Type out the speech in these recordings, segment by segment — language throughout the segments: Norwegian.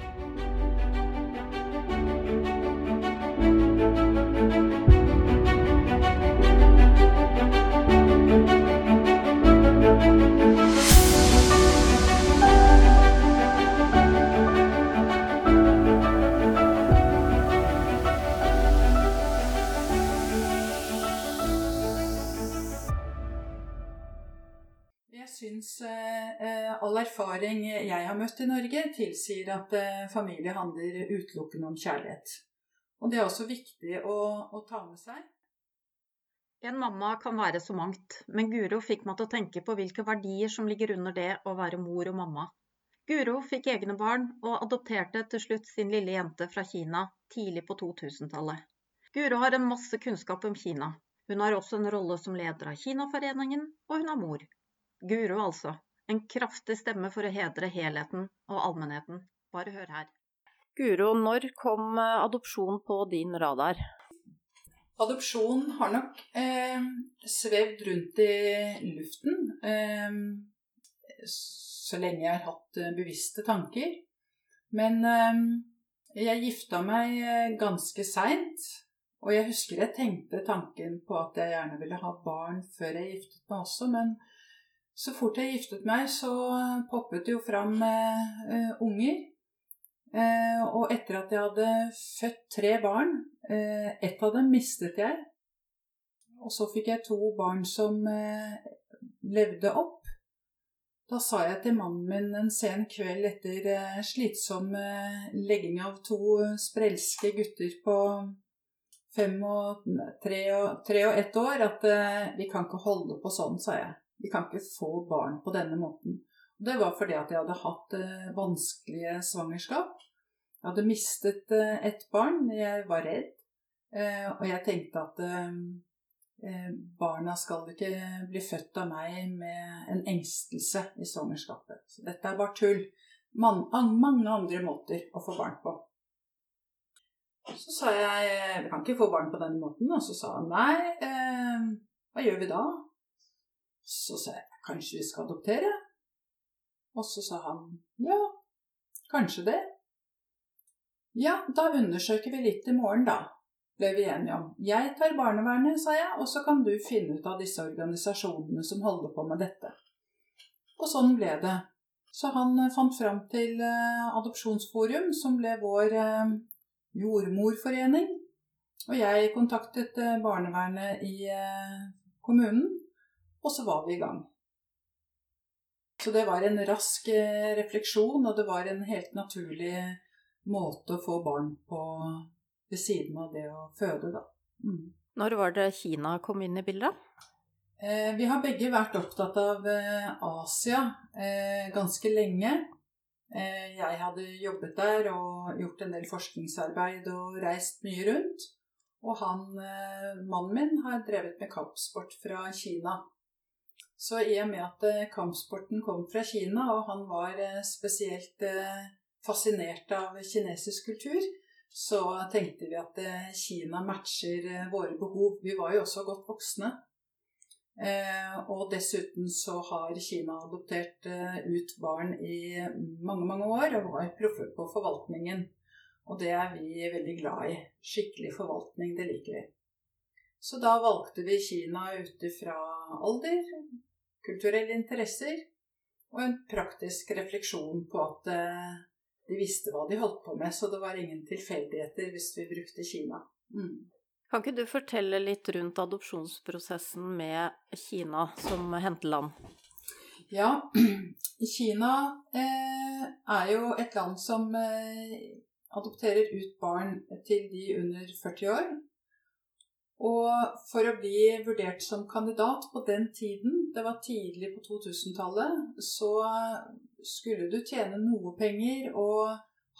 syns all erfaring jeg har møtt i Norge, tilsier at eh, familie handler utelukkende om kjærlighet. Og det er også viktig å, å ta med seg. En mamma kan være så mangt, men Guro fikk meg til å tenke på hvilke verdier som ligger under det å være mor og mamma. Guro fikk egne barn og adopterte til slutt sin lille jente fra Kina tidlig på 2000-tallet. Guro har en masse kunnskap om Kina. Hun har også en rolle som leder av Kinaforeningen, og hun er mor. Guro, altså. En kraftig stemme for å hedre helheten og allmennheten. Bare hør her. Guro, når kom eh, adopsjon på din radar? Adopsjon har nok eh, svevd rundt i luften eh, så lenge jeg har hatt eh, bevisste tanker. Men eh, jeg gifta meg eh, ganske seint. Og jeg husker jeg tenkte tanken på at jeg gjerne ville ha barn før jeg giftet meg også, men så fort jeg giftet meg, så poppet det jo fram eh, unger. Eh, og etter at jeg hadde født tre barn eh, Ett av dem mistet jeg. Og så fikk jeg to barn som levde opp. Da sa jeg til mannen min en sen kveld etter slitsom legging av to sprelske gutter på fem og tre og, tre og ett år at vi kan ikke holde på sånn, sa jeg. Vi kan ikke få barn på denne måten. Det var fordi at jeg hadde hatt eh, vanskelige svangerskap. Jeg hadde mistet eh, et barn. Jeg var redd. Eh, og jeg tenkte at barna skal ikke bli født av meg med en engstelse i svangerskapet. Så dette er bare tull. Man, mange andre måter å få barn på. Så sa jeg vi kan ikke få barn på denne måten. Og så sa han nei, eh, hva gjør vi da? Så sa jeg kanskje vi skal adoptere? Og så sa han ja, kanskje det. Ja, da undersøker vi litt i morgen, da, ble vi enige om. Jeg tar barnevernet, sa jeg, og så kan du finne ut av disse organisasjonene som holder på med dette. Og sånn ble det. Så han eh, fant fram til eh, Adopsjonsforum, som ble vår eh, jordmorforening. Og jeg kontaktet barnevernet i kommunen og så var vi i gang. Så det var en rask eh, refleksjon, og det var en helt naturlig måte å få barn på ved siden av det å føde, da. Mm. Når var det Kina kom inn i bildet? Eh, vi har begge vært opptatt av eh, Asia ganske lenge. jeg hadde jobbet der og gjort en del forskningsarbeid og reist mye rundt. Og han, mannen min, har drevet med kampsport fra Kina. Så i og med at eh, kampsporten kom fra Kina, og han var eh, spesielt eh, fascinert av kinesisk kultur, så tenkte vi at Kina matcher våre behov. Vi var jo også godt voksne. Og dessuten så har Kina adoptert ut barn i mange, mange år og var proffe på forvaltningen. Og det er vi veldig glad i. Skikkelig forvaltning, det liker vi. Så da valgte vi Kina ut ifra alder, kulturelle interesser og en praktisk refleksjon på at eh, de visste hva de holdt på med, så det var ingen tilfeldigheter hvis vi brukte Kina. Mm. Kan ikke du fortelle litt rundt adopsjonsprosessen med Kina som henteland? Ja, Kina eh, er jo et land som eh, adopterer ut barn til de under 40 år. Og for å bli vurdert som kandidat på den tiden, det var tidlig på 2000-tallet, så skulle du tjene noe penger og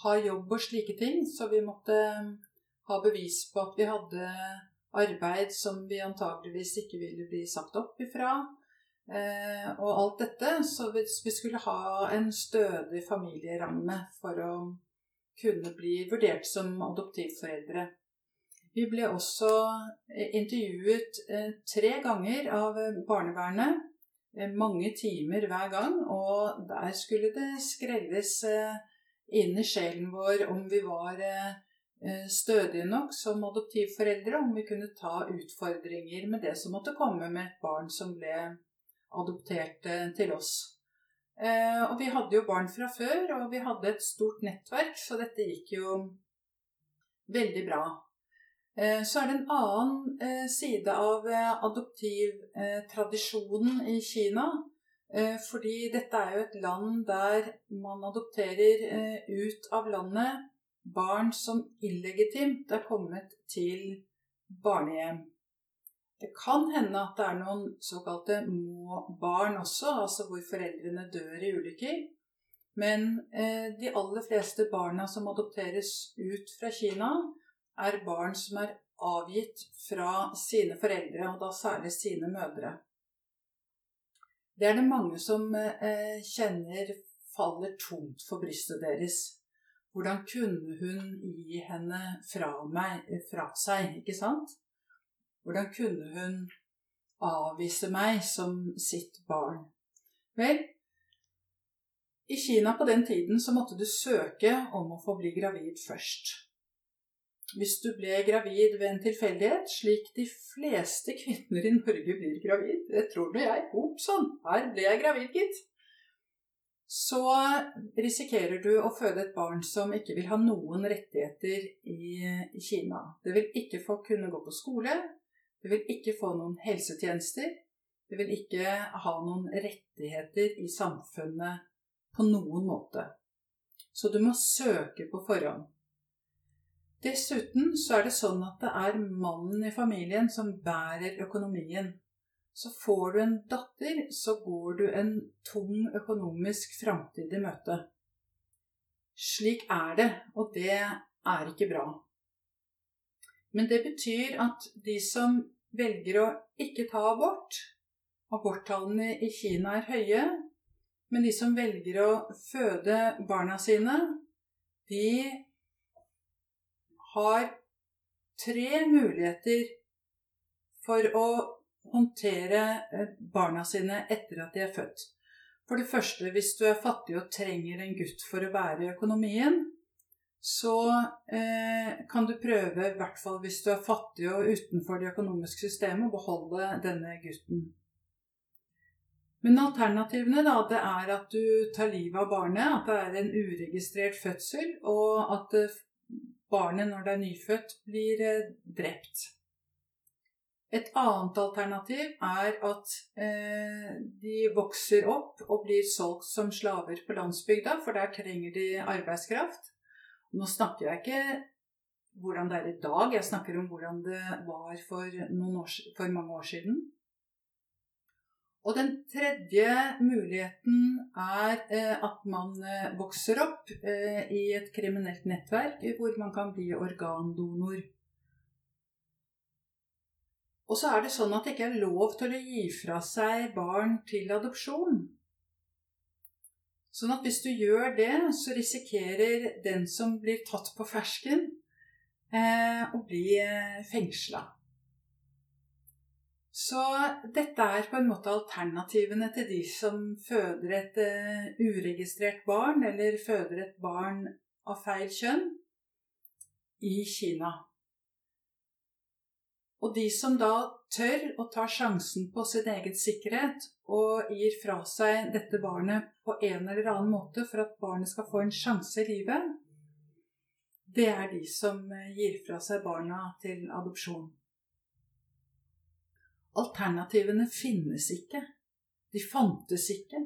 ha jobb og slike ting. Så vi måtte ha bevis på at vi hadde arbeid som vi antageligvis ikke ville bli sagt opp ifra. Eh, og alt dette. Så hvis vi skulle ha en stødig familieramme for å kunne bli vurdert som adoptivforeldre. Vi ble også eh, intervjuet eh, tre ganger av eh, barnevernet. Mange timer hver gang. Og der skulle det skrelles inn i sjelen vår om vi var stødige nok som adoptivforeldre, om vi kunne ta utfordringer med det som måtte komme med et barn som ble adoptert til oss. Og vi hadde jo barn fra før, og vi hadde et stort nettverk, så dette gikk jo veldig bra. Eh, så er det en annen eh, side av eh, adoptivtradisjonen i Kina. Fordi dette er jo et land der man adopterer ut av landet barn som illegitimt er kommet til barnehjem. Det kan hende at det er noen såkalte må-barn også, altså hvor foreldrene dør i ulykker. Men de aller fleste barna som adopteres ut fra Kina, er barn som er avgitt fra sine foreldre, og da særlig sine mødre. Det er det mange som eh, kjenner faller tungt for brystet deres. Hvordan kunne hun gi henne fra, meg, fra seg, ikke sant? Hvordan kunne hun avvise meg som sitt barn? Vel, i Kina på den tiden så måtte du søke om å få bli gravid først. Hvis du ble gravid ved en tilfeldighet, slik de fleste kvinner i Norge blir gravid Det tror nå jeg. Opp sånn, her ble jeg gravid, gitt. Så risikerer du å føde et barn som ikke vil ha noen rettigheter i Kina. Det vil ikke få kunne gå på skole. Det vil ikke få noen helsetjenester. Det vil ikke ha noen rettigheter i samfunnet på noen måte. Så du må søke på forhånd. Dessuten så er det sånn at det er mannen i familien som bærer økonomien. Så får du en datter, så går du en tung økonomisk framtid i møte. Slik er det, og det er ikke bra. Men det betyr at de som velger å ikke ta abort Aborttallene i Kina er høye, men de som velger å føde barna sine, de har tre muligheter for å håndtere eh, barna sine etter at de er født. For det første, hvis du er fattig og trenger en gutt for å bære økonomien, så eh, kan du prøve, i hvert fall hvis du er fattig og utenfor det økonomiske systemet, å beholde denne gutten. Men alternativene da, det er at du tar livet av barnet, at det er en uregistrert fødsel, og at barnet når det er nyfødt, blir eh, drept. Et annet alternativ er at eh, de vokser opp og blir solgt som slaver på landsbygda, for der trenger de arbeidskraft. Nå snakker jeg ikke hvordan det er i dag, jeg snakker om hvordan det var for, år, for mange år siden. Og den tredje muligheten er eh, at man eh, vokser opp eh, i et kriminelt nettverk hvor man kan bli organdonor. Og så er det sånn at det ikke er lov til å gi fra seg barn til adopsjon. Sånn at hvis du gjør det, så risikerer den som blir tatt på fersken, å bli fengsla. Så dette er på en måte alternativene til de som føder et uh, uregistrert barn, eller føder et barn av feil kjønn, i Kina. Og de som da tør å ta sjansen på sin egen sikkerhet og gir fra seg dette barnet på en eller annen måte for at barnet skal få en sjanse i livet, det er de som eh, gir fra seg barna til adopsjon. Alternativene finnes ikke. De fantes ikke.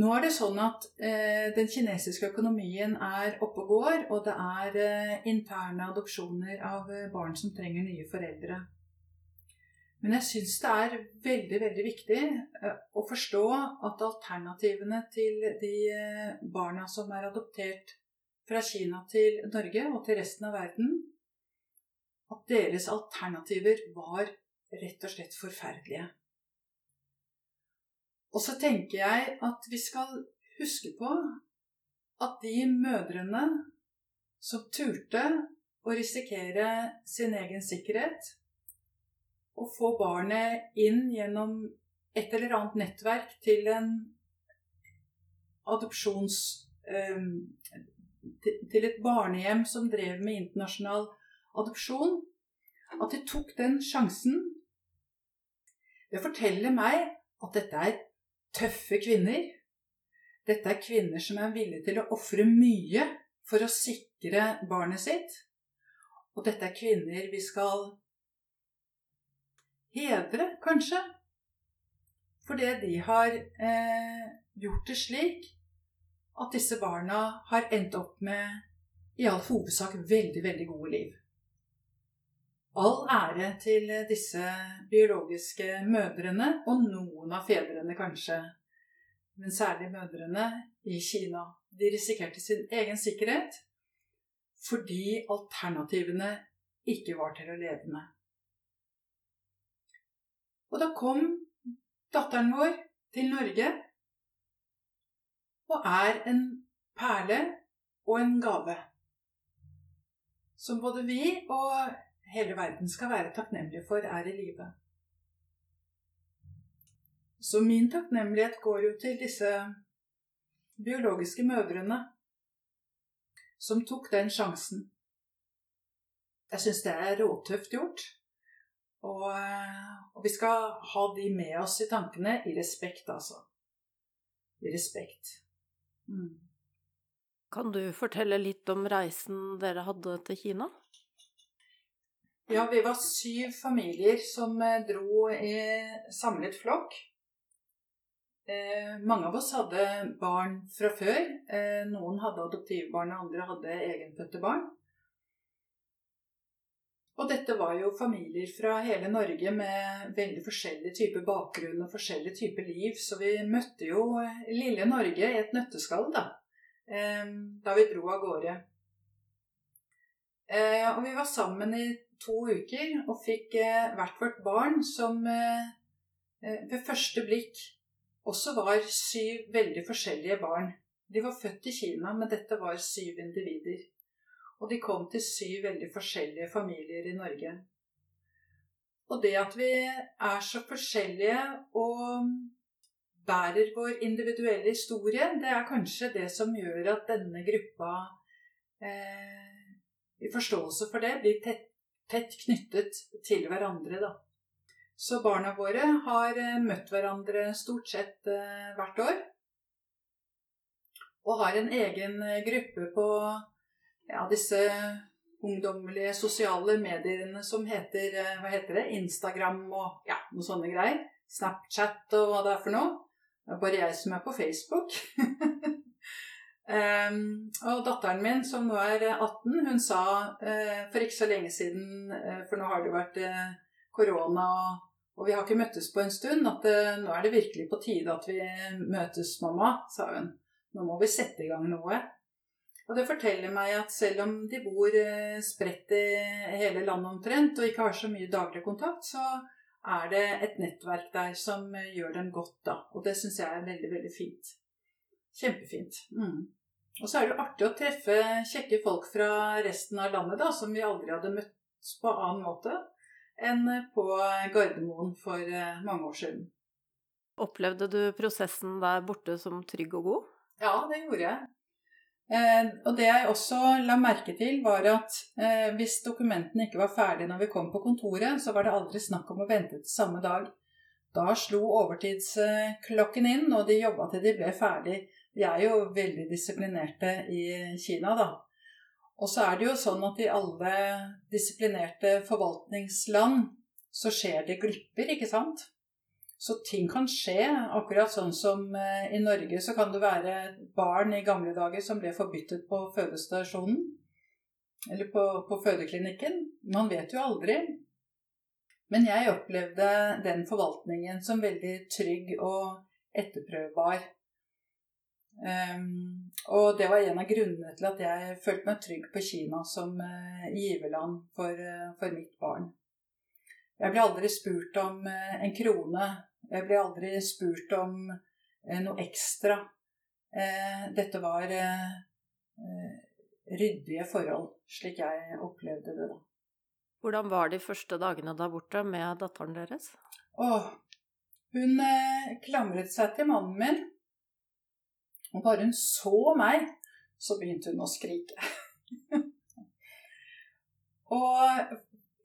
Nå er det sånn at eh, den kinesiske økonomien er oppe og går, og det er eh, interne adopsjoner av eh, barn som trenger nye foreldre. Men jeg syns det er veldig, veldig viktig eh, å forstå at alternativene til de eh, barna som er adoptert fra Kina til Norge og til resten av verden, deres alternativer var rett og slett forferdelige. Og så tenker jeg at vi skal huske på at de mødrene som turte å risikere sin egen sikkerhet og få barnet inn gjennom et eller annet nettverk til en adopsjons eh, til et barnehjem som drev med internasjonal adopsjon, at de tok den sjansen. Det forteller meg at dette er tøffe kvinner. Dette er kvinner som er villige til å ofre mye for å sikre barnet sitt. Og dette er kvinner vi skal hedre, kanskje. Fordi de har eh, gjort det slik at disse barna har endt opp med i all hovedsak veldig, veldig gode liv. All ære til disse biologiske mødrene, og noen av fedrene kanskje, men særlig mødrene i Kina. De risikerte sin egen sikkerhet fordi alternativene ikke var til å leve med. Og da kom datteren vår til Norge og er en perle og en gave. Som både vi og hele verden skal være takknemlig for er i live. Så min takknemlighet går jo til disse biologiske mødrene som tok den sjansen. Jeg syns det er råtøft gjort. Og, og, vi skal ha de med oss i tankene i respekt, altså. I respekt. Mm. Kan du fortelle litt om reisen dere hadde til Kina? Ja, vi var syv familier som eh, dro i samlet flokk. Eh, mange av oss hadde barn fra før. Eh, noen hadde adoptivbarn, og andre hadde egenfødte barn. Og dette var jo familier fra hele Norge med veldig forskjellig type bakgrunn og forskjellig type liv, så vi møtte jo lille Norge i et nøtteskall da, eh, da vi dro av gårde. Eh, og vi var sammen i to uker og fikk eh, hvert vårt barn som eh, eh, ved første blikk også var syv veldig forskjellige barn. De var født i Kina, men dette var syv individer. Og de kom til syv veldig forskjellige familier i Norge. Og det at vi er så forskjellige og bærer vår individuelle historie, det er kanskje det som gjør at denne gruppa eh, i forståelse for det blir tett, tett knyttet til hverandre, da. Så barna våre har eh, møtt hverandre stort sett eh, hvert år. Og har en egen eh, gruppe på ja, disse ungdommelige sosiale mediene som heter hva heter det, Instagram og ja, noen sånne greier. Snapchat og hva det er for noe. Det er bare jeg som er på Facebook. um, og datteren min, som nå er 18, hun sa uh, for ikke så lenge siden, uh, for nå har det vært uh, korona og og vi har ikke møttes på en stund. At nå er det virkelig på tide at vi møtes, mamma, sa hun. Nå må vi sette i gang noe. Og det forteller meg at selv om de bor spredt i hele landet omtrent, og ikke har så mye daglig kontakt, så er det et nettverk der som gjør dem godt, da. Og det syns jeg er veldig, veldig fint. Kjempefint. Mm. Og så er det jo artig å treffe kjekke folk fra resten av landet, da, som vi aldri hadde møtt på annen måte enn på Gardermoen for eh, mange år siden. Opplevde du prosessen der borte som trygg og god? Ja, det gjorde jeg. Eh, og det jeg også la merke til, var at eh, hvis dokumentene ikke var ferdige når vi kom på kontoret, så var det aldri snakk om å vente til samme dag. Da slo overtidsklokken inn, og de jobba til de ble ferdig. De er jo veldig disiplinerte i Kina, da. Og så er det jo sånn at i alle disiplinerte forvaltningsland så skjer det glipper, ikke sant? Så ting kan skje, akkurat sånn som eh, i Norge så kan det være barn i gamle dager som ble forbyttet på fødestasjonen. Eller på, på fødeklinikken. Man vet jo aldri. Men jeg opplevde den forvaltningen som veldig trygg og etterprøvbar. Um, og det var en av grunnene til at jeg følte meg trygg på Kina som uh, giverland for, uh, for, mitt barn. Jeg ble aldri spurt om uh, en krone. Jeg ble aldri spurt om noe ekstra. dette var ryddige forhold, slik jeg opplevde det da. Hvordan var de første dagene der borte med datteren deres? Åh, hun klamret seg til mannen min og bare hun så meg, så begynte hun å skrike. og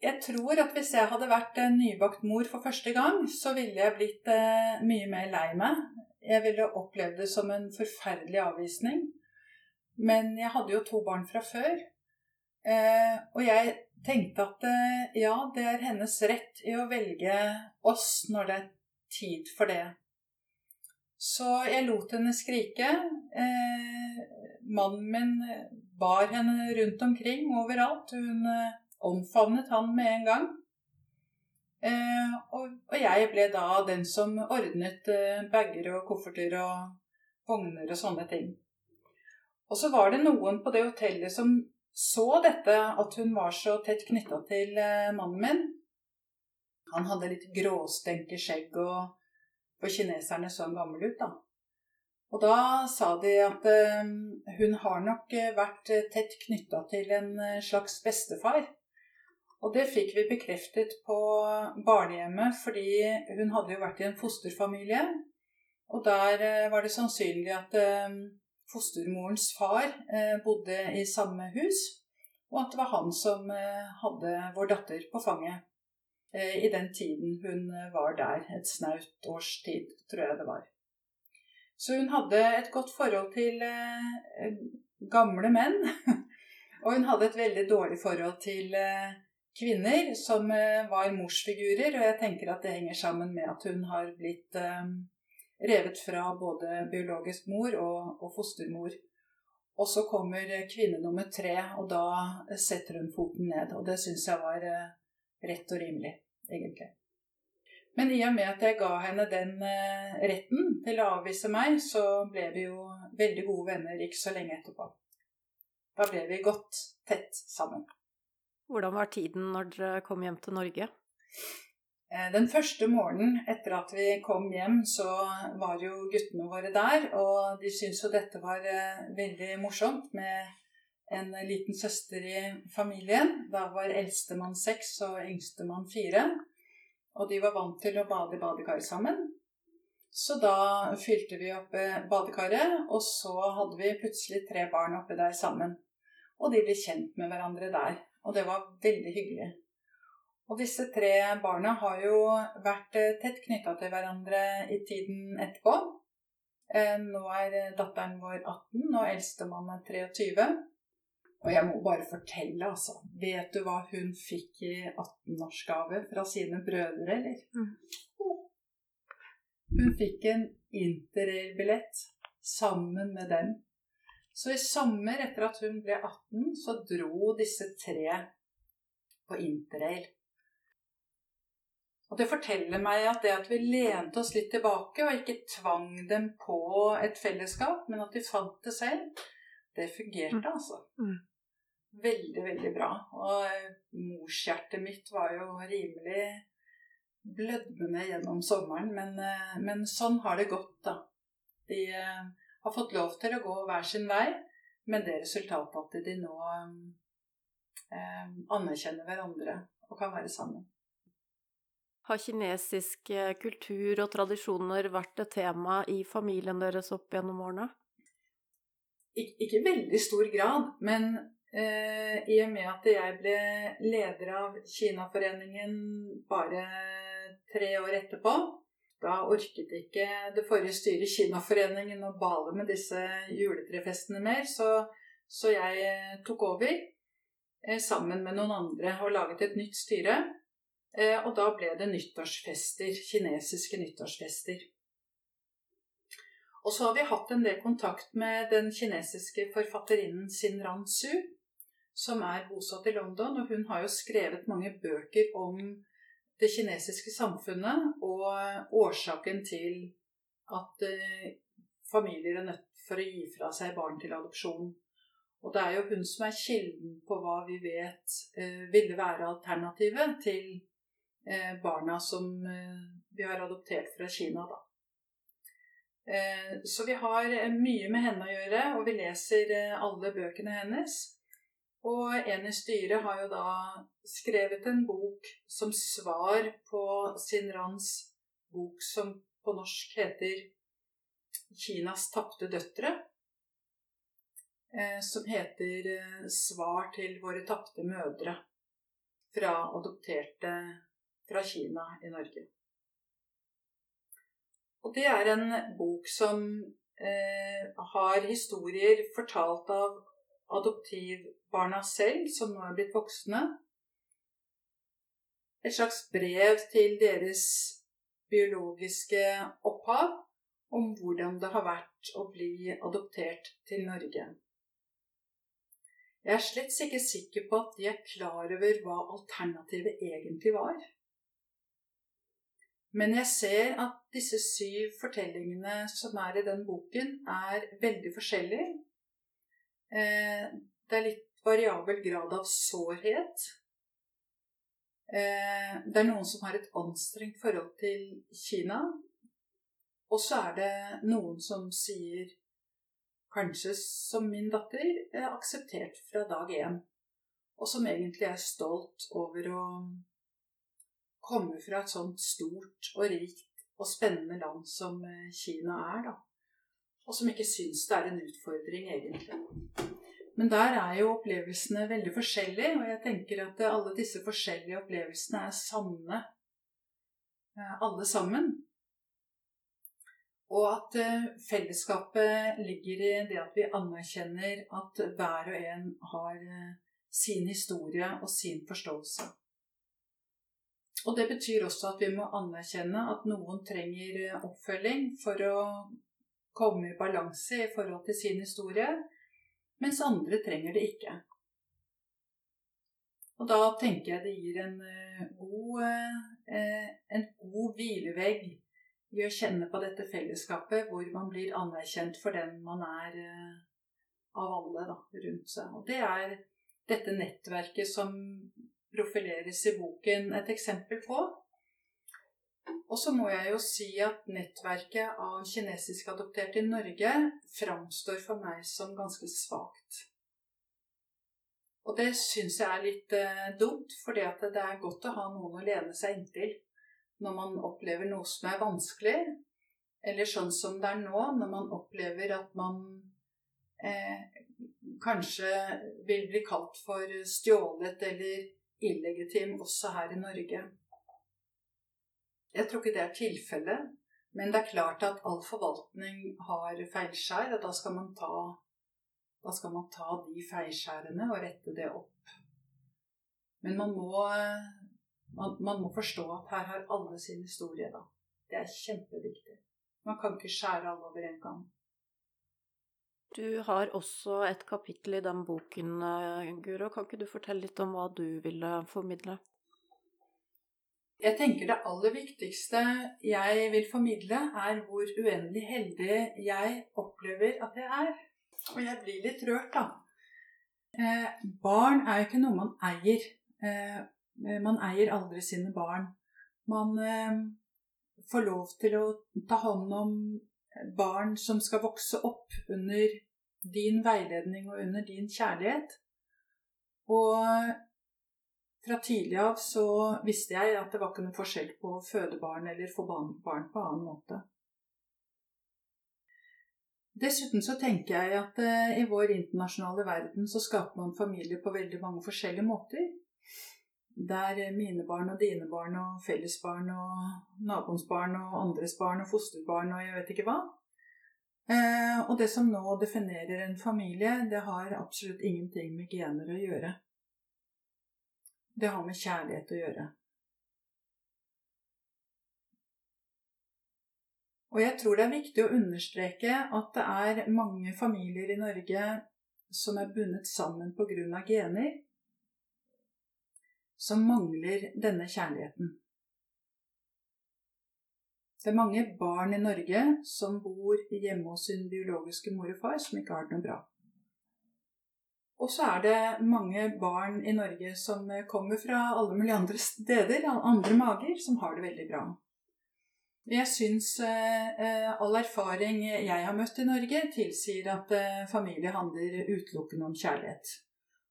jeg tror at hvis jeg hadde vært en nybakt mor for første gang, så ville jeg blitt eh, mye mer lei meg. Jeg ville opplevd det som en forferdelig avvisning. Men jeg hadde jo to barn fra før. Eh, og jeg tenkte at eh, ja, det er hennes rett i å velge oss når det er tid for det. Så jeg lot henne skrike. Eh, mannen min bar henne rundt omkring overalt. Hun eh, omfavnet han med en gang. Eh, og, og, jeg ble da den som ordnet eh, bager og kofferter og vogner og sånne ting. Og så var det noen på det hotellet som så dette, at hun var så tett knytta til eh, mannen min. Han hadde litt gråstenke skjegg og for kineserne så gammel ut, da. Og da sa de at uh, hun har nok eh, vært eh, tett knytta til en slags bestefar. Og det fikk vi bekreftet på barnehjemmet, fordi hun hadde jo vært i en fosterfamilie. Og der var det sannsynlig at fostermorens far bodde i samme hus, og at det var han som hadde vår datter på fanget. Eh, i den tiden hun eh, var der. Et snaut års tid, tror jeg det var. Så hun hadde et godt forhold til eh, gamle menn. Og hun hadde et veldig dårlig forhold til kvinner som var morsfigurer. Og jeg tenker at det henger sammen med at hun har blitt revet fra både biologisk mor og, fostermor. Og så kommer kvinne nummer tre, og da setter hun foten ned. Og det syns jeg var rett og rimelig egentlig. Men i og med at jeg ga henne den eh, retten til å avvise meg, så ble vi jo veldig gode venner ikke så lenge etterpå. Da ble vi godt tett sammen. Hvordan var tiden når dere kom hjem til Norge? Eh, den første morgenen etter at vi kom hjem, så var jo guttene våre der. Og de syntes jo dette var eh, veldig morsomt med en liten søster i familien. Da var eldstemann seks og yngstemann fire. Og de var vant til å bade i badekar sammen. Så da fylte vi opp eh, badekaret, og så hadde vi plutselig tre barn oppi der sammen. Og de ble kjent med hverandre der. Og det var veldig hyggelig. Og disse tre barna har jo vært eh, tett knytta til hverandre i tiden etterpå. Eh, nå er datteren vår 18, og eldstemann er 23. Og jeg må bare fortelle, altså. Vet du hva hun fikk i 18-årsgave fra sine brødre, eller? Mm. Hun fikk en interrail-billett sammen med dem. Så i sommer, etter at hun ble 18, så dro disse tre på interrail. Og det forteller meg at det at vi lente oss litt tilbake og ikke tvang dem på et fellesskap, men at de fant det selv, det fungerte, mm. altså. Mm veldig, veldig bra. Og eh, morshjertet mitt var jo rimelig blødmende gjennom sommeren. Men, eh, men, sånn har det gått, da. De eh, har fått lov til å gå hver sin vei, men det resultatet at de nå eh, anerkjenner hverandre og kan være sammen. Har kinesisk kultur og tradisjoner vært et tema i familien deres opp gjennom årene? Ik ikke veldig stor grad, men Eh, I og med at jeg ble leder av Kinaforeningen bare tre år etterpå. Da orket ikke det forrige styret Kinaforeningen å bale med disse juletrefestene mer, så, så jeg eh, tok over eh, sammen med noen andre og laget et nytt styre. Og da ble det nyttårsfester. Kinesiske nyttårsfester. Og så har vi hatt en del kontakt med den kinesiske forfatterinnen Xin Ran Su som er bosatt i London, og hun har jo skrevet mange bøker om det kinesiske samfunnet og årsaken til at eh, familier er nødt for å gi fra seg barn til adopsjon. Og det er jo hun som er kilden på hva vi vet eh, ville være alternativet til eh, barna som vi har adoptert fra Kina, da. Så vi har mye med henne å gjøre, og vi leser alle bøkene hennes. Og en i styret har jo da skrevet en bok som svar på Sin Rans bok som på norsk heter 'Kinas tapte døtre'. eh, som heter eh, 'Svar til våre tapte mødre' fra adopterte fra Kina i Norge. Og det er en bok som eh, har historier fortalt av adoptivbarna selv, som nå er blitt voksne. Et slags brev til deres biologiske opphav om hvordan det har vært å bli adoptert til Norge. Jeg er slett ikke sikker på at de er klar over hva alternativet egentlig var. Men jeg ser at disse syv fortellingene som er i den boken, er veldig forskjellige. Eh, det er litt variabel grad av sårhet. Eh, det er noen som har et anstrengt forhold til Kina. Og så er det noen som sier, kanskje som min datter, akseptert fra dag én. Og som egentlig er stolt over å komme fra et sånt stort og rikt og spennende land som eh, Kina er, da. Og som ikke syns det er en utfordring, egentlig. Men der er jo opplevelsene veldig forskjellige, og jeg tenker at alle disse forskjellige opplevelsene er sanne, eh, alle sammen. Og at eh, fellesskapet ligger i det at vi anerkjenner at hver og en har sin historie og sin forståelse. Og det betyr også at vi må anerkjenne at noen trenger eh, oppfølging for å komme i balanse i forhold til sin historie, mens andre trenger det ikke. Og da tenker jeg det gir en eh, god, eh, en god hvilevegg i å kjenne på dette fellesskapet, hvor man blir anerkjent for den man er av alle da, rundt seg. Og det er dette nettverket som profileres i boken et eksempel på. Og så må jeg jo si at nettverket av kinesisk adopterte i Norge framstår for meg som ganske svakt. Og det syns jeg er litt eh, dumt, for det er godt å ha noen å lene seg inntil når man opplever noe som er vanskelig, eller sånn som det er nå, når man opplever at man eh, kanskje vil bli kalt for stjålet eller illegitim også her i Norge. Jeg tror ikke det er tilfellet, men det er klart at all forvaltning har feilskjær, og da skal man ta, skal man ta de feilskjærene og rette det opp. Men man må, man, man må forstå at her har alle sin historie, da. Det er kjempeviktig. Man kan ikke skjære alle over en gang. Du har også et kapittel i den boken, eh, Guro. Kan ikke du fortelle litt om hva du ville formidle? Jeg tenker det aller viktigste jeg vil formidle, er hvor uendelig heldig jeg opplever at jeg er. Og jeg blir litt rørt, da. Eh, barn er jo ikke noe man eier. Eh, man eier aldri sine barn. Man eh, får lov til å ta hånd om barn som skal vokse opp under din veiledning og under din kjærlighet. Og fra tidlig av så visste jeg at det var ikke noen forskjell på å føde barn eller få barn på annen måte. Dessuten så tenker jeg at uh, i vår internasjonale verden så skaper man familier på veldig mange forskjellige måter. Der mine barn og dine barn og fellesbarn og naboens barn og andres barn og fosterbarn og jeg vet ikke hva. Eh, og det som nå definerer en familie, det har absolutt ingenting med gener å gjøre. Det har med kjærlighet å gjøre. Og jeg tror det er viktig å understreke at det er mange familier i Norge som er bundet sammen pga. gener, som mangler denne kjærligheten. Det er mange barn i Norge som bor hjemme hos sin biologiske mor og far, som ikke har det noe bra. Og så er det mange barn i Norge som kommer fra alle mulige andre steder, andre mager, som har det veldig bra. Jeg syns eh, all erfaring jeg har møtt i Norge, tilsier at eh, familie handler utelukkende om kjærlighet.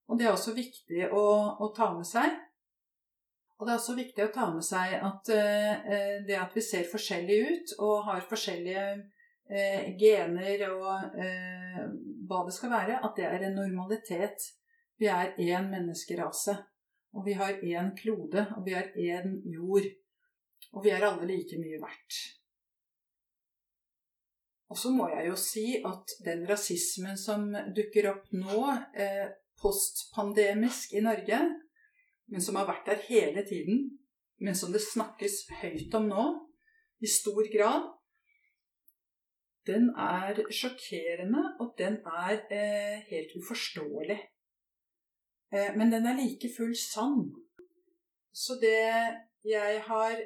Og det er også viktig å, å ta med seg. Og det er også viktig å ta med seg at det at vi ser forskjellig ut og har forskjellige eh, gener og eh, hva det skal være, at det er en normalitet. Vi er én menneskerase. Og vi har én klode, og vi har én jord. Og vi er alle like mye verdt. Og så må jeg jo si at den rasismen som dukker opp nå, eh, postpandemisk i Norge, men som har vært der hele tiden, men som det snakkes høyt om nå, i stor grad, den er sjokkerende, og den er eh, helt uforståelig. Eh, men den er like full sann. Så det jeg har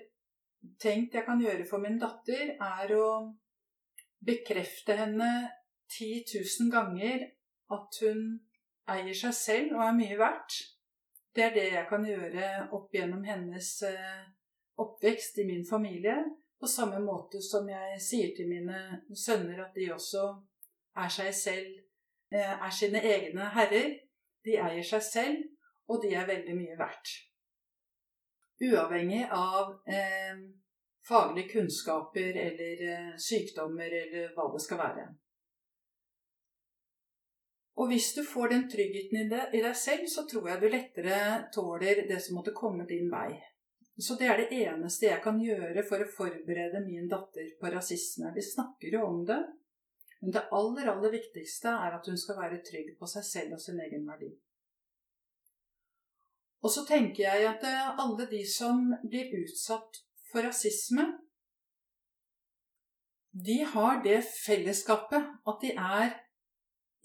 tenkt jeg kan gjøre for min datter, er å bekrefte henne 10 000 ganger at hun eier seg selv og er mye verdt. Det er det jeg kan gjøre opp gjennom hennes eh, oppvekst i min familie. På samme måte som jeg sier til mine sønner at de også er seg selv, eh, er sine egne herrer. De eier seg selv, og de er veldig mye verdt. Uavhengig av eh, faglige kunnskaper eller eh, sykdommer eller hva det skal være. Og hvis du får den tryggheten i, det, i deg selv, så tror jeg du lettere tåler det som måtte komme din vei. Så det er det eneste jeg kan gjøre for å forberede min datter på rasisme. Vi snakker jo om det, men det aller, aller viktigste er at hun skal være trygg på seg selv og sin egen verdi. Og så tenker jeg at eh, alle de som blir utsatt for rasisme, de har det fellesskapet at de er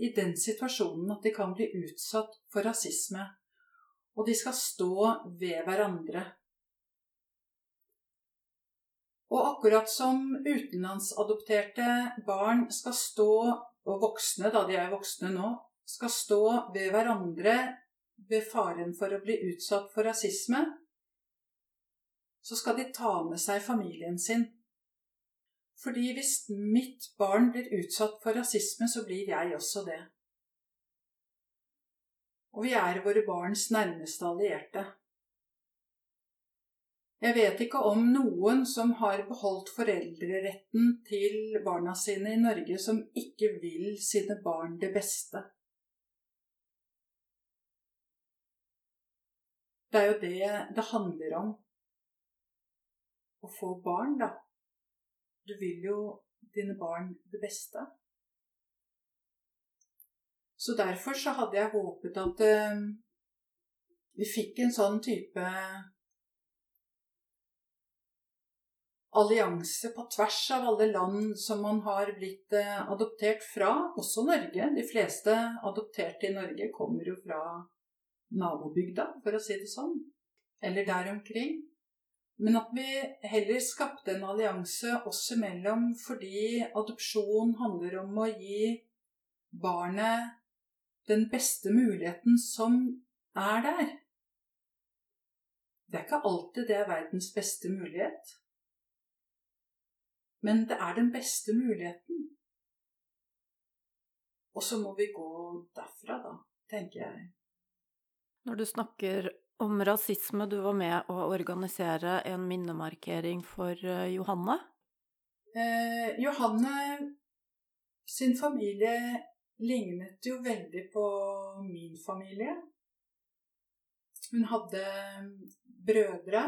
i den situasjonen at de kan bli utsatt for rasisme, og de skal stå ved hverandre. Og akkurat som utenlandsadopterte barn skal stå, og voksne, da de er voksne nå, skal stå ved hverandre ved faren for å bli utsatt for rasisme, så skal de ta med seg familien sin. Fordi hvis mitt barn blir utsatt for rasisme, så blir jeg også det. Og vi er våre barns nærmeste allierte. Jeg vet ikke om noen som har beholdt foreldreretten til barna sine i Norge, som ikke vil sine barn det beste. Det er jo det det handler om å få barn, da. Du vil jo dine barn det beste. Så derfor så hadde jeg håpet at uh, vi fikk en sånn type allianse på tvers av alle land som man har blitt uh, adoptert fra, også Norge. De fleste adopterte i Norge kommer jo fra nabobygda, for å si det sånn. Eller der omkring. Men at vi heller skapte en allianse oss imellom fordi adopsjon handler om å gi barnet den beste muligheten som er der. Det er ikke alltid det er verdens beste mulighet. Men det er den beste muligheten. Og så må vi gå derfra, da, tenker jeg. Når du snakker om rasisme. Du var med å organisere en minnemarkering for eh, Johanne? Eh, Johanne sin familie lignet jo veldig på min familie. Hun hadde brødre,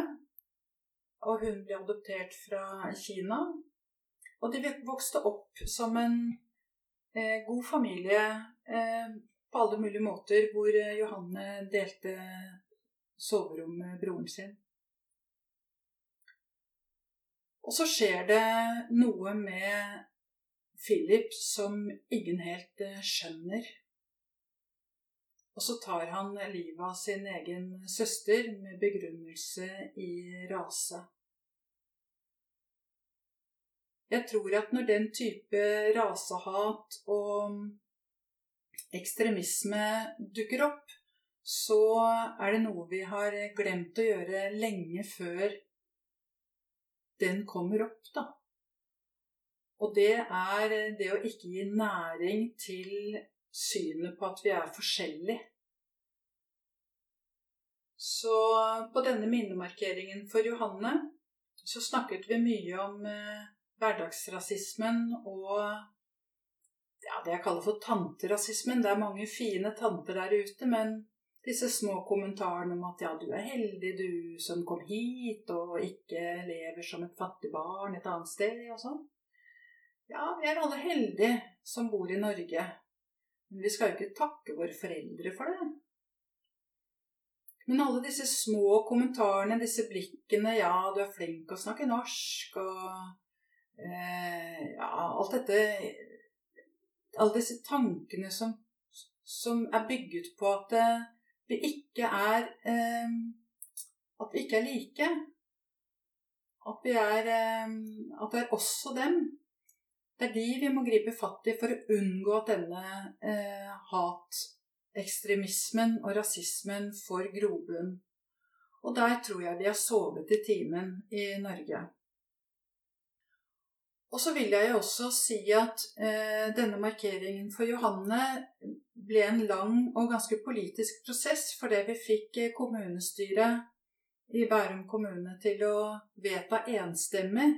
og hun ble adoptert fra Kina. Og de vokste opp som en eh, god familie eh, på alle mulige måter, hvor eh, Johanne delte soverom med broren sin. Og så skjer det noe med Philip som ingen helt eh, skjønner. Og så tar han livet av sin egen søster med begrunnelse i rase. Jeg tror at når den type rasehat og ekstremisme dukker opp, så er det noe vi har glemt å gjøre lenge før den kommer opp, da. Og det er det å ikke gi næring til synet på at vi er forskjellige. Så på denne minnemarkeringen for Johanne så snakket vi mye om eh, hverdagsrasismen og ja, det jeg kaller for tanterasismen. Det er mange fine tanter der ute, men disse små kommentarene om at ja, du er heldig du som kom hit, og ikke lever som et fattig barn et annet sted, og sånn. Ja, vi er alle heldige som bor i Norge. Men vi skal jo ikke takke våre foreldre for det. Men alle disse små kommentarene, disse blikkene Ja, du er flink å snakke norsk, og Ja, alt dette Alle disse tankene som, som er bygget på at eh, vi ikke er eh, At vi ikke er like. At vi er eh, At det er oss og dem. Det er de vi må gripe fatt i for å unngå at denne eh, hat ekstremismen og rasismen får grobunn. Og der tror jeg vi har sovet i timen i Norge. Og så vil jeg jo også si at eh, denne markeringen for Johanne ble en lang og ganske politisk prosess, fordi vi fikk eh, kommunestyret i Bærum kommune til å vedta enstemmig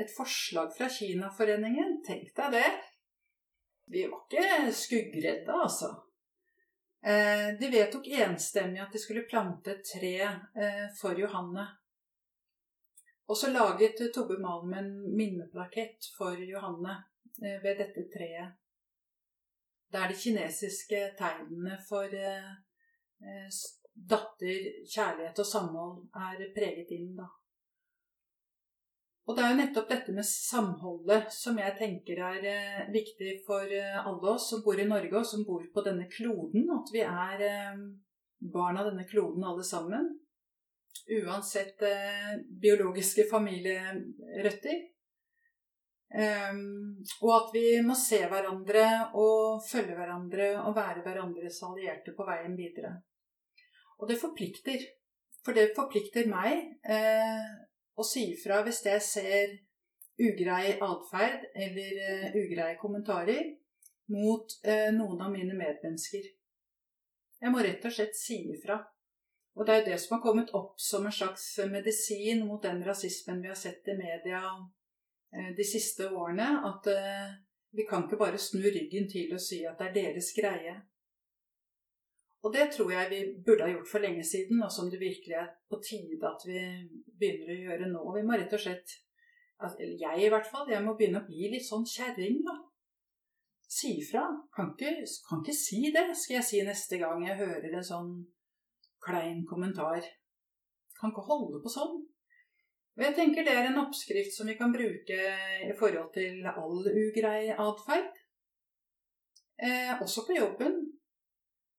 et forslag fra Kinaforeningen. Tenk deg det! Vi var ikke skuggredde, altså. Eh, de vedtok enstemmig at de skulle plante et tre eh, for Johanne. Og så laget Tobbe Malm en minneplakett for Johanne eh, ved dette treet. Der de kinesiske tegnene for datter, kjærlighet og samhold er preget inn. da. Og det er jo nettopp dette med samholdet som jeg tenker er eh, viktig for eh, alle oss som bor i Norge, og som bor på denne kloden. At vi er eh, barn av denne kloden alle sammen. Uansett eh, biologiske familierøtter. Um, og at vi må se hverandre og følge hverandre og være hverandres allierte på veien videre. Og det forplikter. For det forplikter meg. Eh, å si ifra hvis jeg ser ugrei atferd eller uh, ugreie kommentarer mot uh, noen av mine medmennesker. Jeg må rett og slett si ifra. Og det er jo det som har kommet opp som en slags medisin mot den rasismen vi har sett i media uh, de siste årene. At vi kan ikke bare snu ryggen til og si at det er deres greie. Og det tror jeg vi burde ha gjort for lenge siden, og som det virkelig er på tide at vi begynner å gjøre nå. Vi må rett og slett Eller jeg, i hvert fall. Jeg må begynne å bli litt sånn kjerring, da. Si ifra. Kan, kan ikke si det, skal jeg si neste gang jeg hører en sånn klein kommentar. Kan ikke holde på sånn. Og jeg tenker det er en oppskrift som vi kan bruke i forhold til all ugrei atferd. Eh, også på jobben.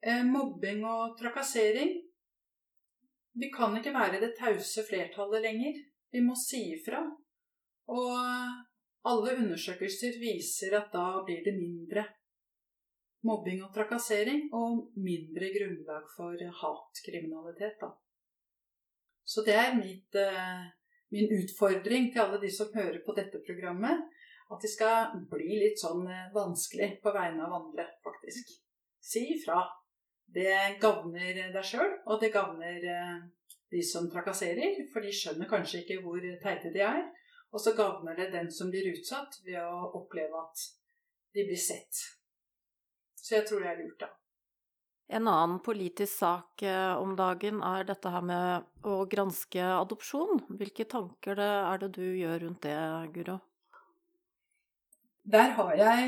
Eh, mobbing og trakassering. Vi kan ikke være det tause flertallet lenger. Vi må si ifra. Og alle undersøkelser viser at da blir det mindre mobbing og trakassering, og mindre grunnlag for hatkriminalitet, da. Så det er mitt, eh, min utfordring til alle de som hører på dette programmet, at de skal bli litt sånn eh, vanskelig på vegne av andre, faktisk. Si ifra. Det gagner deg sjøl, og det gagner eh, de som trakasserer, for de skjønner kanskje ikke hvor teite de er. Og så gagner det den som blir utsatt, ved å oppleve at de blir sett. Så jeg tror det er lurt, da. En annen politisk sak eh, om dagen er dette her med å granske adopsjon. Hvilke tanker er det du gjør rundt det, Guro? Der har jeg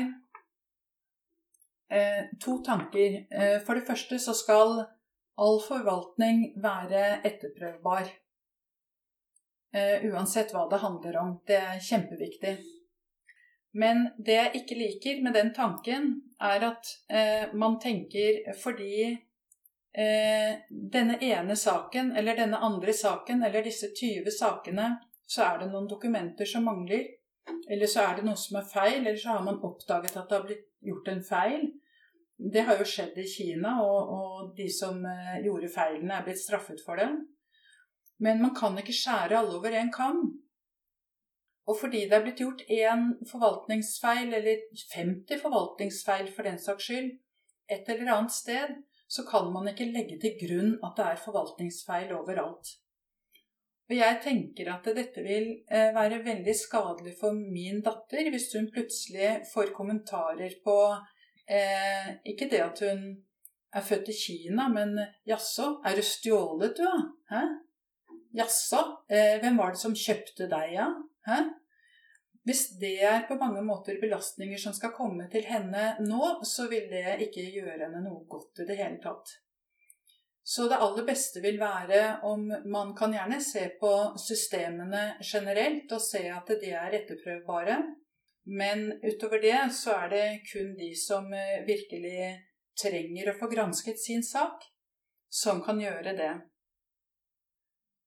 eh, to tanker. Eh, for det første så skal all forvaltning være etterprøvbar. Eh, uansett hva det handler om. Det er kjempeviktig. Men det jeg ikke liker med den tanken, er at eh, man tenker fordi eh, denne ene saken eller denne andre saken eller disse 20 sakene, så er det noen dokumenter som mangler. Eller så er det noe som er feil, eller så har man oppdaget at det har blitt gjort en feil. Det har jo skjedd i Kina, og, og de som eh, gjorde feilene, er blitt straffet for det. Men man kan ikke skjære alle over én kam. Og fordi det er blitt gjort én forvaltningsfeil, eller 50 forvaltningsfeil for den saks skyld, et eller annet sted, så kan man ikke legge til grunn at det er forvaltningsfeil overalt. Og jeg tenker at dette vil eh, være veldig skadelig for min datter hvis hun plutselig får kommentarer på eh, Ikke det at hun er født i Kina, men jaså, er du stjålet, du, da? Hæ? Jaså, eh, hvem var det som kjøpte deg, ja? Hæ? Hvis det er på mange måter belastninger som skal komme til henne nå, så vil det ikke gjøre henne noe godt i det hele tatt. Så det aller beste vil være om man kan gjerne se på systemene generelt og se at de er etterprøvbare. Men utover det så er det kun de som eh, virkelig trenger å få gransket sin sak, som kan gjøre det.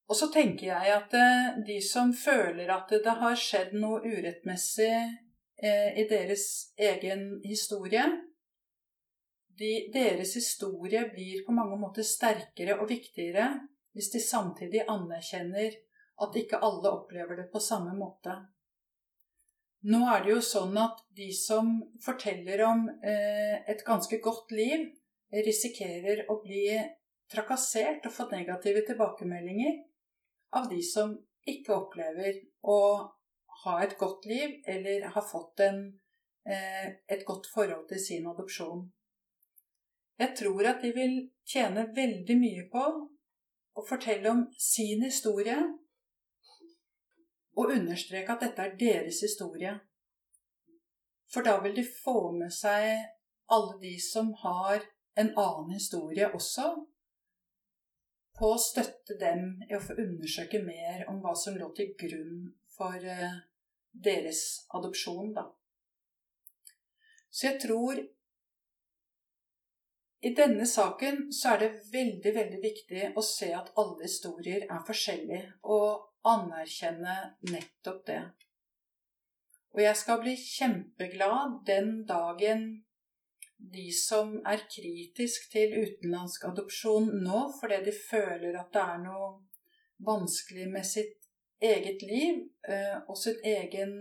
Og så tenker jeg at eh, de som føler at det har skjedd noe urettmessig eh, i deres egen historie, de, deres historie blir på mange måter sterkere og viktigere hvis de samtidig anerkjenner at ikke alle opplever det på samme måte. Nå er det jo sånn at de som forteller om eh, et ganske godt liv, risikerer å bli trakassert og få negative tilbakemeldinger av de som ikke opplever å ha et godt liv eller har fått en, eh, et godt forhold til sin adopsjon. Jeg tror at de vil tjene veldig mye på å fortelle om sin historie og understreke at dette er deres historie. For da vil de få med seg alle de som har en annen historie også, på å støtte dem i å få undersøke mer om hva som lå til grunn for eh, deres adopsjon, da. Så jeg tror i denne saken så er det veldig, veldig viktig å se at alle historier er forskjellige, og anerkjenne nettopp det. Og jeg skal bli kjempeglad den dagen de som er kritisk til utenlandsk adopsjon nå fordi de føler at det er noe vanskelig med sitt eget liv eh, og sin egen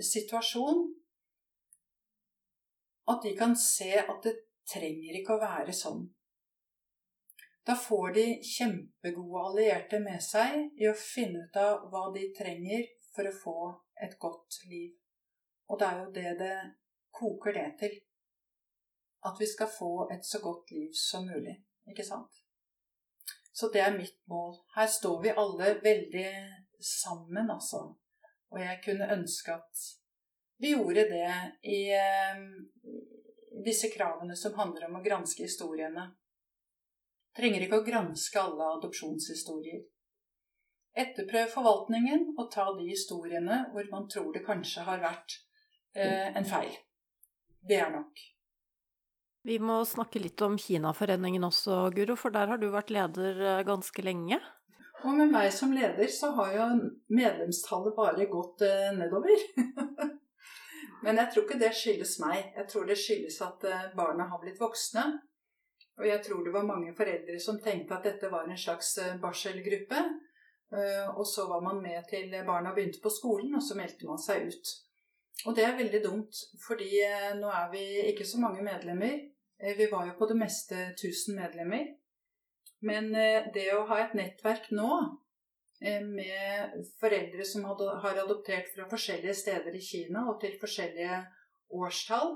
situasjon, at de kan se at det trenger ikke å være sånn. Da får de kjempegode allierte med seg i å finne ut av hva de trenger for å få et godt liv. Og det er jo det det koker det til. At vi skal få et så godt liv som mulig. Ikke sant? Så det er mitt mål. Her står vi alle veldig sammen, altså. Og jeg kunne ønske at vi gjorde det i, eh, disse kravene som handler om å granske historiene. Trenger ikke å granske alle adopsjonshistorier. Etterprøv forvaltningen og ta de historiene hvor man tror det kanskje har vært eh, en feil. Det er nok. Vi må snakke litt om Kinaforeningen også, Guro, for der har du vært leder eh, ganske lenge. Og med meg som leder så har jo medlemstallet bare gått eh, nedover. Men jeg tror ikke det skyldes meg. Jeg tror det skyldes at eh, barna har blitt voksne. Og jeg tror det var mange foreldre som tenkte at dette var en slags barselgruppe. Og så var man med til barna begynte på skolen, og så meldte man seg ut. Og det er veldig dumt, fordi nå er vi ikke så mange medlemmer. Vi var jo på det meste 1000 medlemmer. Men det å ha et nettverk nå Eh, med foreldre som har adoptert fra forskjellige steder i Kina og til forskjellige årstall.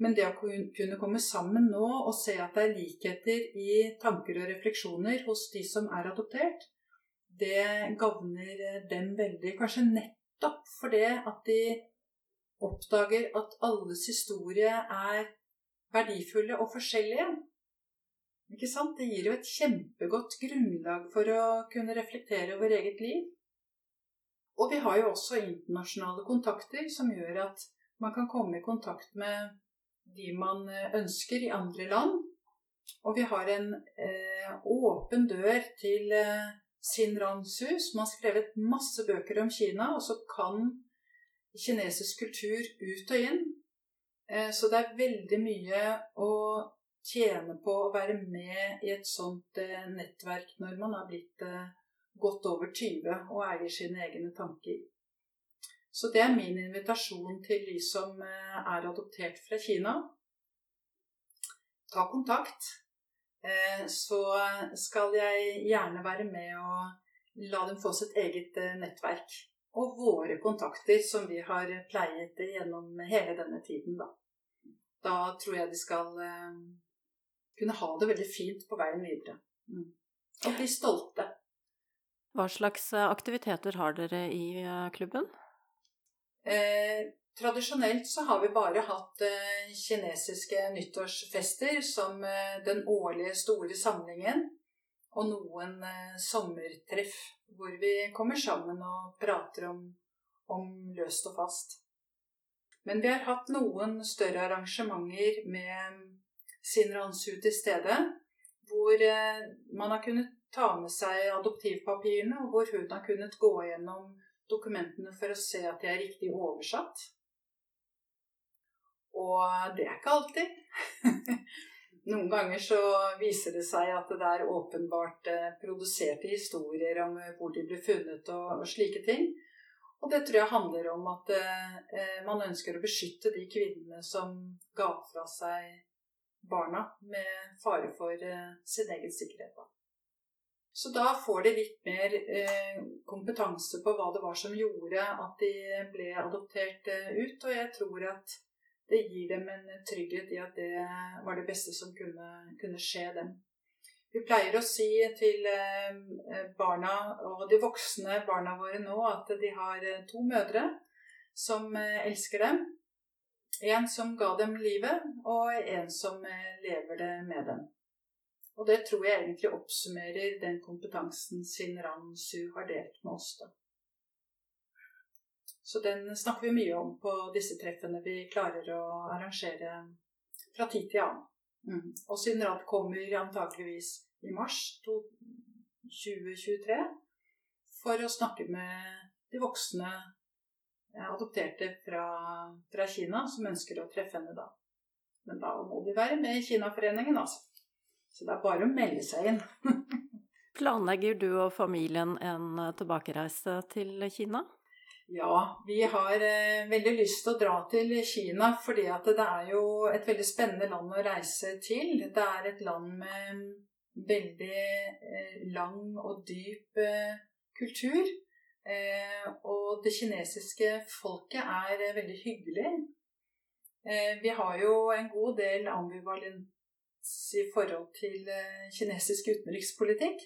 Men det å kunne komme sammen nå og se at det er likheter i tanker og refleksjoner hos de som er adoptert, det gagner dem veldig. Kanskje nettopp fordi at de oppdager at alles historie er verdifulle og forskjellige. Ikke sant? Det gir jo et kjempegodt grunnlag for å kunne reflektere over eget liv. Og vi har jo også internasjonale kontakter som gjør at man kan komme i kontakt med de man eh, ønsker i andre land. Og vi har en eh, åpen dør til eh, Sinranshus. som har skrevet masse bøker om Kina, og så kan kinesisk kultur ut og inn. Eh, så det er veldig mye å tjene på å være med i et sånt eh, nettverk når man har blitt eh, godt over 20 og eier sine egne tanker. Så det er min invitasjon til de som er adoptert fra Kina. Ta kontakt. Så skal jeg gjerne være med og la dem få sitt eget nettverk. Og våre kontakter som vi har pleiet gjennom hele denne tiden, da. Da tror jeg de skal eh, kunne ha det veldig fint på veien videre. Mm. Og bli stolte. Hva slags eh, aktiviteter har dere i klubben? Eh, tradisjonelt så har vi bare hatt eh, kinesiske nyttårsfester som eh, den årlige store samlingen og noen eh, sommertreff hvor vi kommer sammen og prater om, om løst og fast. Men vi har hatt noen større arrangementer med Sinransu til stede, hvor eh, man har kunnet ta med seg adoptivpapirene, og hvor hun har kunnet gå gjennom dokumentene for å se at de er riktig oversatt. Og det er ikke alltid. Noen ganger så viser det seg at det er åpenbart eh, produserte historier om eh, hvor de ble funnet og, og, slike ting. Og det tror jeg handler om at eh, man ønsker å beskytte de kvinnene som ga fra seg barna med fare for eh, sin egen sikkerhet. Så da får de litt mer eh, kompetanse på hva det var som gjorde at de ble adoptert eh, ut. Og jeg tror at det gir dem en trygghet i at det var det beste som kunne, kunne skje dem. Vi pleier å si til eh, barna og de voksne barna våre nå at de har eh, to mødre som eh, elsker dem. En som ga dem livet, og en som lever det med dem. Og det tror jeg egentlig oppsummerer den kompetansen Sin Ransu har delt med oss. da. Så den snakker vi mye om på disse treffene vi klarer å arrangere fra tid til annen. Mm. Og Synrad kommer antakeligvis i mars 2023 for å snakke med de voksne adopterte fra, fra, Kina som ønsker å treffe henne da. Men da må de være med i Kinaforeningen, altså. Så det er bare å melde seg inn. Planlegger du og familien en tilbakereise til Kina? Ja, vi har eh, veldig lyst til å dra til Kina fordi at det er jo et veldig spennende land å reise til. Det er et land med veldig eh, lang og dyp eh, kultur. Eh, og det kinesiske folket er eh, veldig hyggelig. Eh, vi har jo en god del ambivalens i forhold til kinesisk utenrikspolitikk.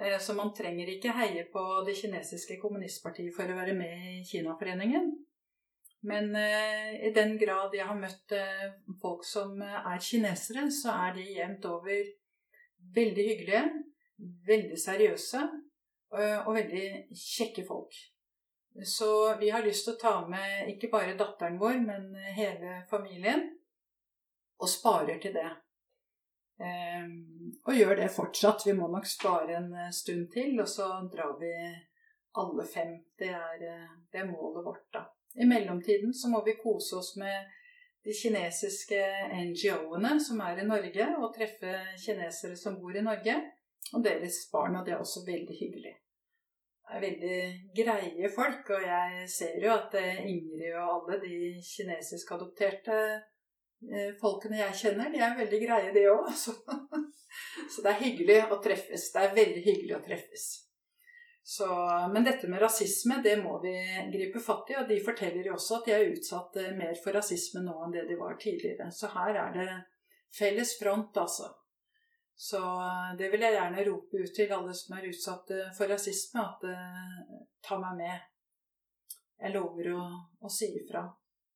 Eh, så man trenger ikke heie på det kinesiske kommunistpartiet for å være med i Kinaforeningen. Men eh, i den grad jeg har møtt eh, folk som er kinesere, så er de jevnt over veldig hyggelige, veldig seriøse og veldig kjekke folk. Så vi har lyst til å ta med ikke bare datteren vår, men hele familien. Og sparer til det. Ehm, og gjør det fortsatt. Vi må nok spare en eh, stund til, og så drar vi alle fem. Det er, eh, det er målet vårt, da. I mellomtiden så må vi kose oss med de kinesiske NGO-ene som er i Norge, og treffe kinesere som bor i Norge. Og deres barn, og det er også veldig hyggelig. Det er veldig greie folk, og jeg ser jo at eh, Ingrid og alle de kinesisk adopterte folkene jeg kjenner, de er veldig greie, det òg. Så. så det er hyggelig å treffes. Det er veldig hyggelig å treffes. Så, men dette med rasisme, det må vi gripe fatt i. Og de forteller jo også at de er utsatt eh, mer for rasisme nå enn det de var tidligere. Så her er det felles front, altså. Så eh, det vil jeg gjerne rope ut til alle som er utsatt for rasisme, at ta meg med. Jeg lover å, å si ifra.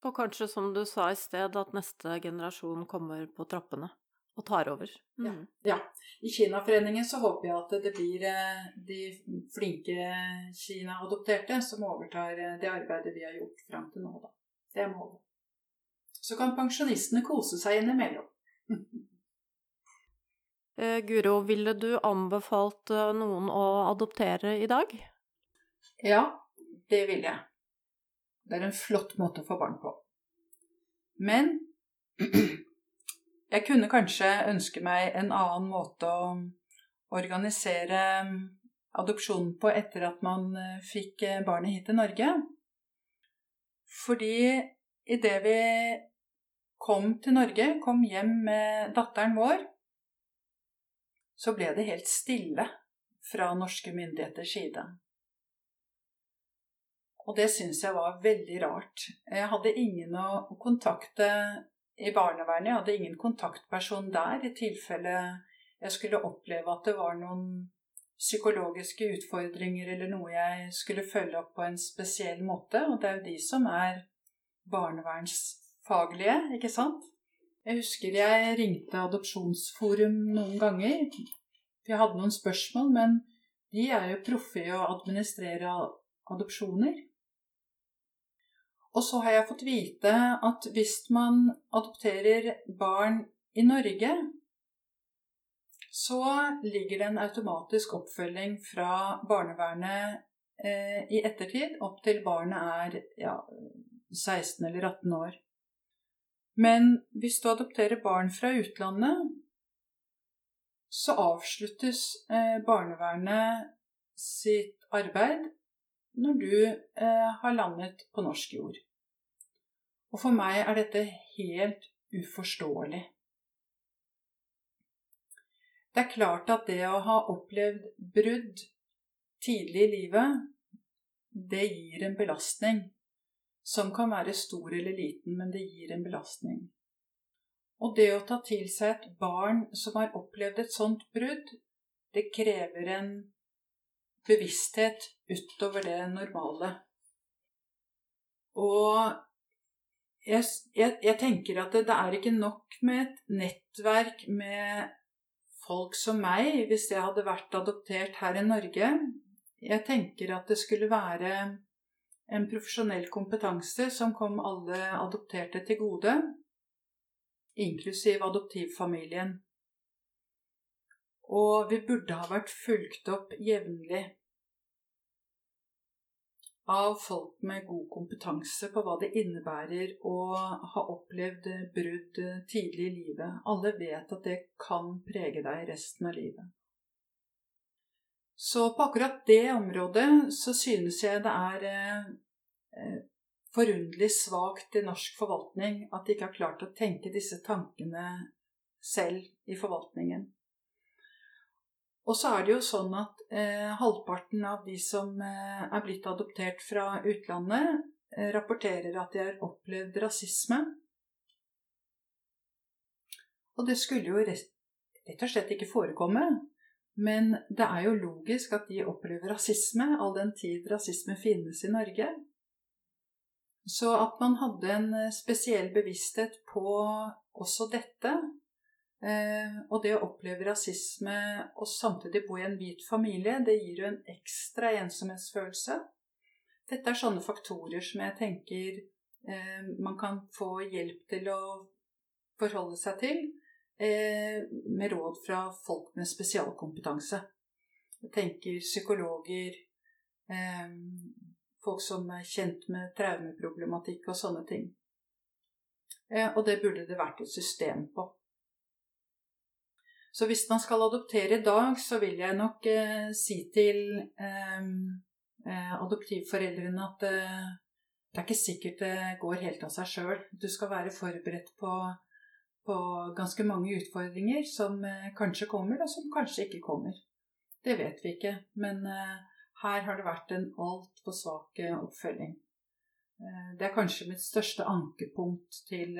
Og kanskje, som du sa i sted, at neste generasjon kommer på trappene og tar over. Mm. Ja. ja. I Kinaforeningen så håper jeg at det blir eh, de flinke Kina-adopterte som overtar eh, det arbeidet vi har gjort fram til nå, da. Det er målet. Så kan pensjonistene kose seg innimellom. eh, Guro, ville du anbefalt eh, noen å adoptere i dag? Ja, det ville jeg. Det er en flott måte å få barn på. Men jeg kunne kanskje ønske meg en annen måte å organisere adopsjonen på etter at man eh, fikk eh, barnet hit til Norge. Fordi idet vi kom til Norge, kom hjem med datteren vår, så ble det helt stille fra norske myndigheters side. Og det syns jeg var veldig rart. Jeg hadde ingen å kontakte i barnevernet. Jeg hadde ingen kontaktperson der i tilfelle jeg skulle oppleve at det var noen psykologiske utfordringer eller noe jeg skulle følge opp på en spesiell måte. Og det er jo de som er barnevernsfaglige, ikke sant? Jeg husker jeg ringte Adopsjonsforum noen ganger. Jeg hadde noen spørsmål, men de er jo proffe i å administrere adopsjoner. Og så har jeg fått vite at hvis man adopterer barn i Norge, så ligger det en automatisk oppfølging fra barnevernet eh, i ettertid opp til barnet er ja, 16 eller 18 år. Men hvis du adopterer barn fra utlandet, så avsluttes eh, barnevernet sitt arbeid når du eh, har landet på norsk jord. Og for meg er dette helt uforståelig. Det er klart at det å ha opplevd brudd tidlig i livet, det gir en belastning. Som kan være stor eller liten, men det gir en belastning. Og det å ta til seg et barn som har opplevd et sånt brudd, det krever en bevissthet utover det normale. Og jeg, jeg, jeg tenker at det, det, er ikke nok med et nettverk med folk som meg, hvis jeg hadde vært adoptert her i Norge. Jeg tenker at det skulle være en profesjonell kompetanse som kom alle adopterte til gode, inklusiv adoptivfamilien. Og vi burde ha vært fulgt opp jevnlig av folk med god kompetanse på hva det innebærer å ha opplevd brudd tidlig i livet. Alle vet at det kan prege deg resten av livet. Så på akkurat det området så synes jeg det er eh, forunderlig svakt i norsk forvaltning at de ikke har klart å tenke disse tankene selv i forvaltningen. Og så er det jo sånn at eh, halvparten av de som eh, er blitt adoptert fra utlandet, eh, rapporterer at de har opplevd rasisme. Og det skulle jo rett, rett og slett ikke forekomme. Men det er jo logisk at de opplever rasisme, all den tid rasisme finnes i Norge. Så at man hadde en eh, spesiell bevissthet på også dette, og det å oppleve rasisme og samtidig bo i en hvit familie, det gir jo en ekstra ensomhetsfølelse. Dette er sånne faktorer som jeg tenker eh, man kan få hjelp til å forholde seg til eh, med råd fra folk med spesialkompetanse. Jeg tenker psykologer, folk som er kjent med traumeproblematikk og sånne ting. Og det burde det vært et system på. Så hvis man skal adoptere i dag, så vil jeg nok eh, si til eh, eh, adoptivforeldrene at eh, det er ikke sikkert det går helt av seg sjøl. Du skal være forberedt på, på, ganske mange utfordringer som eh, kanskje kommer, og som kanskje ikke kommer. Det vet vi ikke, men eh, her har det vært en altfor svak oppfølging. Det er kanskje mitt største ankepunkt til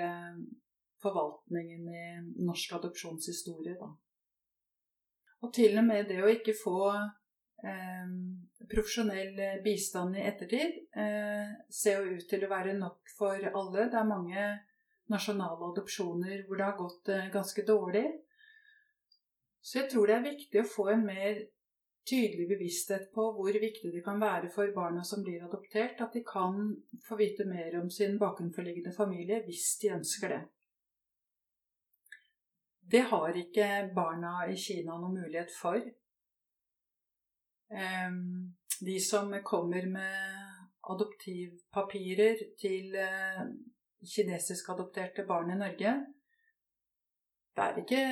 forvaltningen i norsk adopsjonshistorie, da. Og til og med det å ikke få eh, profesjonell bistand i ettertid eh, ser jo ut til å være nok for alle. Det er mange nasjonale adopsjoner hvor det har gått eh, ganske dårlig. Så jeg tror det er viktig å få en mer tydelig bevissthet på hvor viktig det kan være for barna som blir adoptert, at de kan få vite mer om sin bakenforliggende familie hvis de ønsker det. Det har ikke barna i Kina noen mulighet for. De som kommer med adoptivpapirer til eh, kinesiskadopterte barn i Norge, det er ikke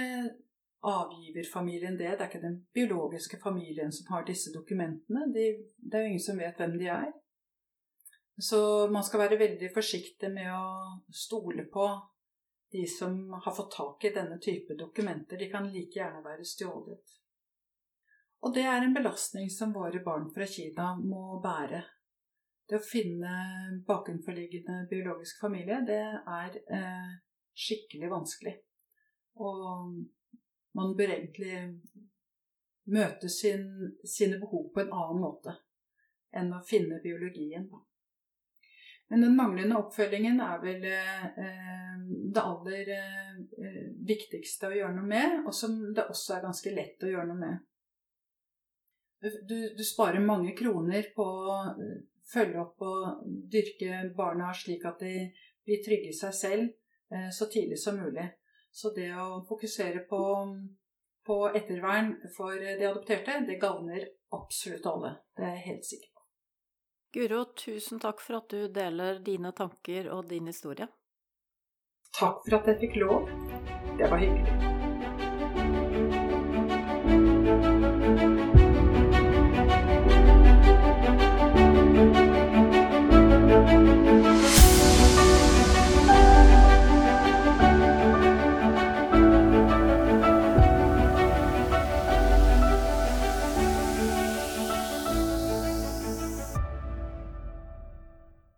avgiverfamilien det. Det er ikke den biologiske familien som har disse dokumentene. De, det er jo ingen som vet hvem de er. Så man skal være veldig forsiktig med å stole på de som har fått tak i denne type dokumenter, de kan like gjerne være stjålet. Og det er en belastning som våre barn fra Kina må bære. Det å finne bakenforliggende biologisk familie, det er eh, skikkelig vanskelig. Og man bør egentlig møte sin, sine behov på en annen måte enn å finne biologien. Men den manglende oppfølgingen er vel eh, det aller eh, viktigste å gjøre noe med, og som det også er ganske lett å gjøre noe med. Du, du sparer mange kroner på å følge opp og dyrke barna slik at de blir trygge i seg selv eh, så tidlig som mulig. Så det å fokusere på, på ettervern for de adopterte, det gagner absolutt alle. Det er helt sikker på. Guro, tusen takk for at du deler dine tanker og din historie. Takk for at jeg fikk lov. Det var hyggelig.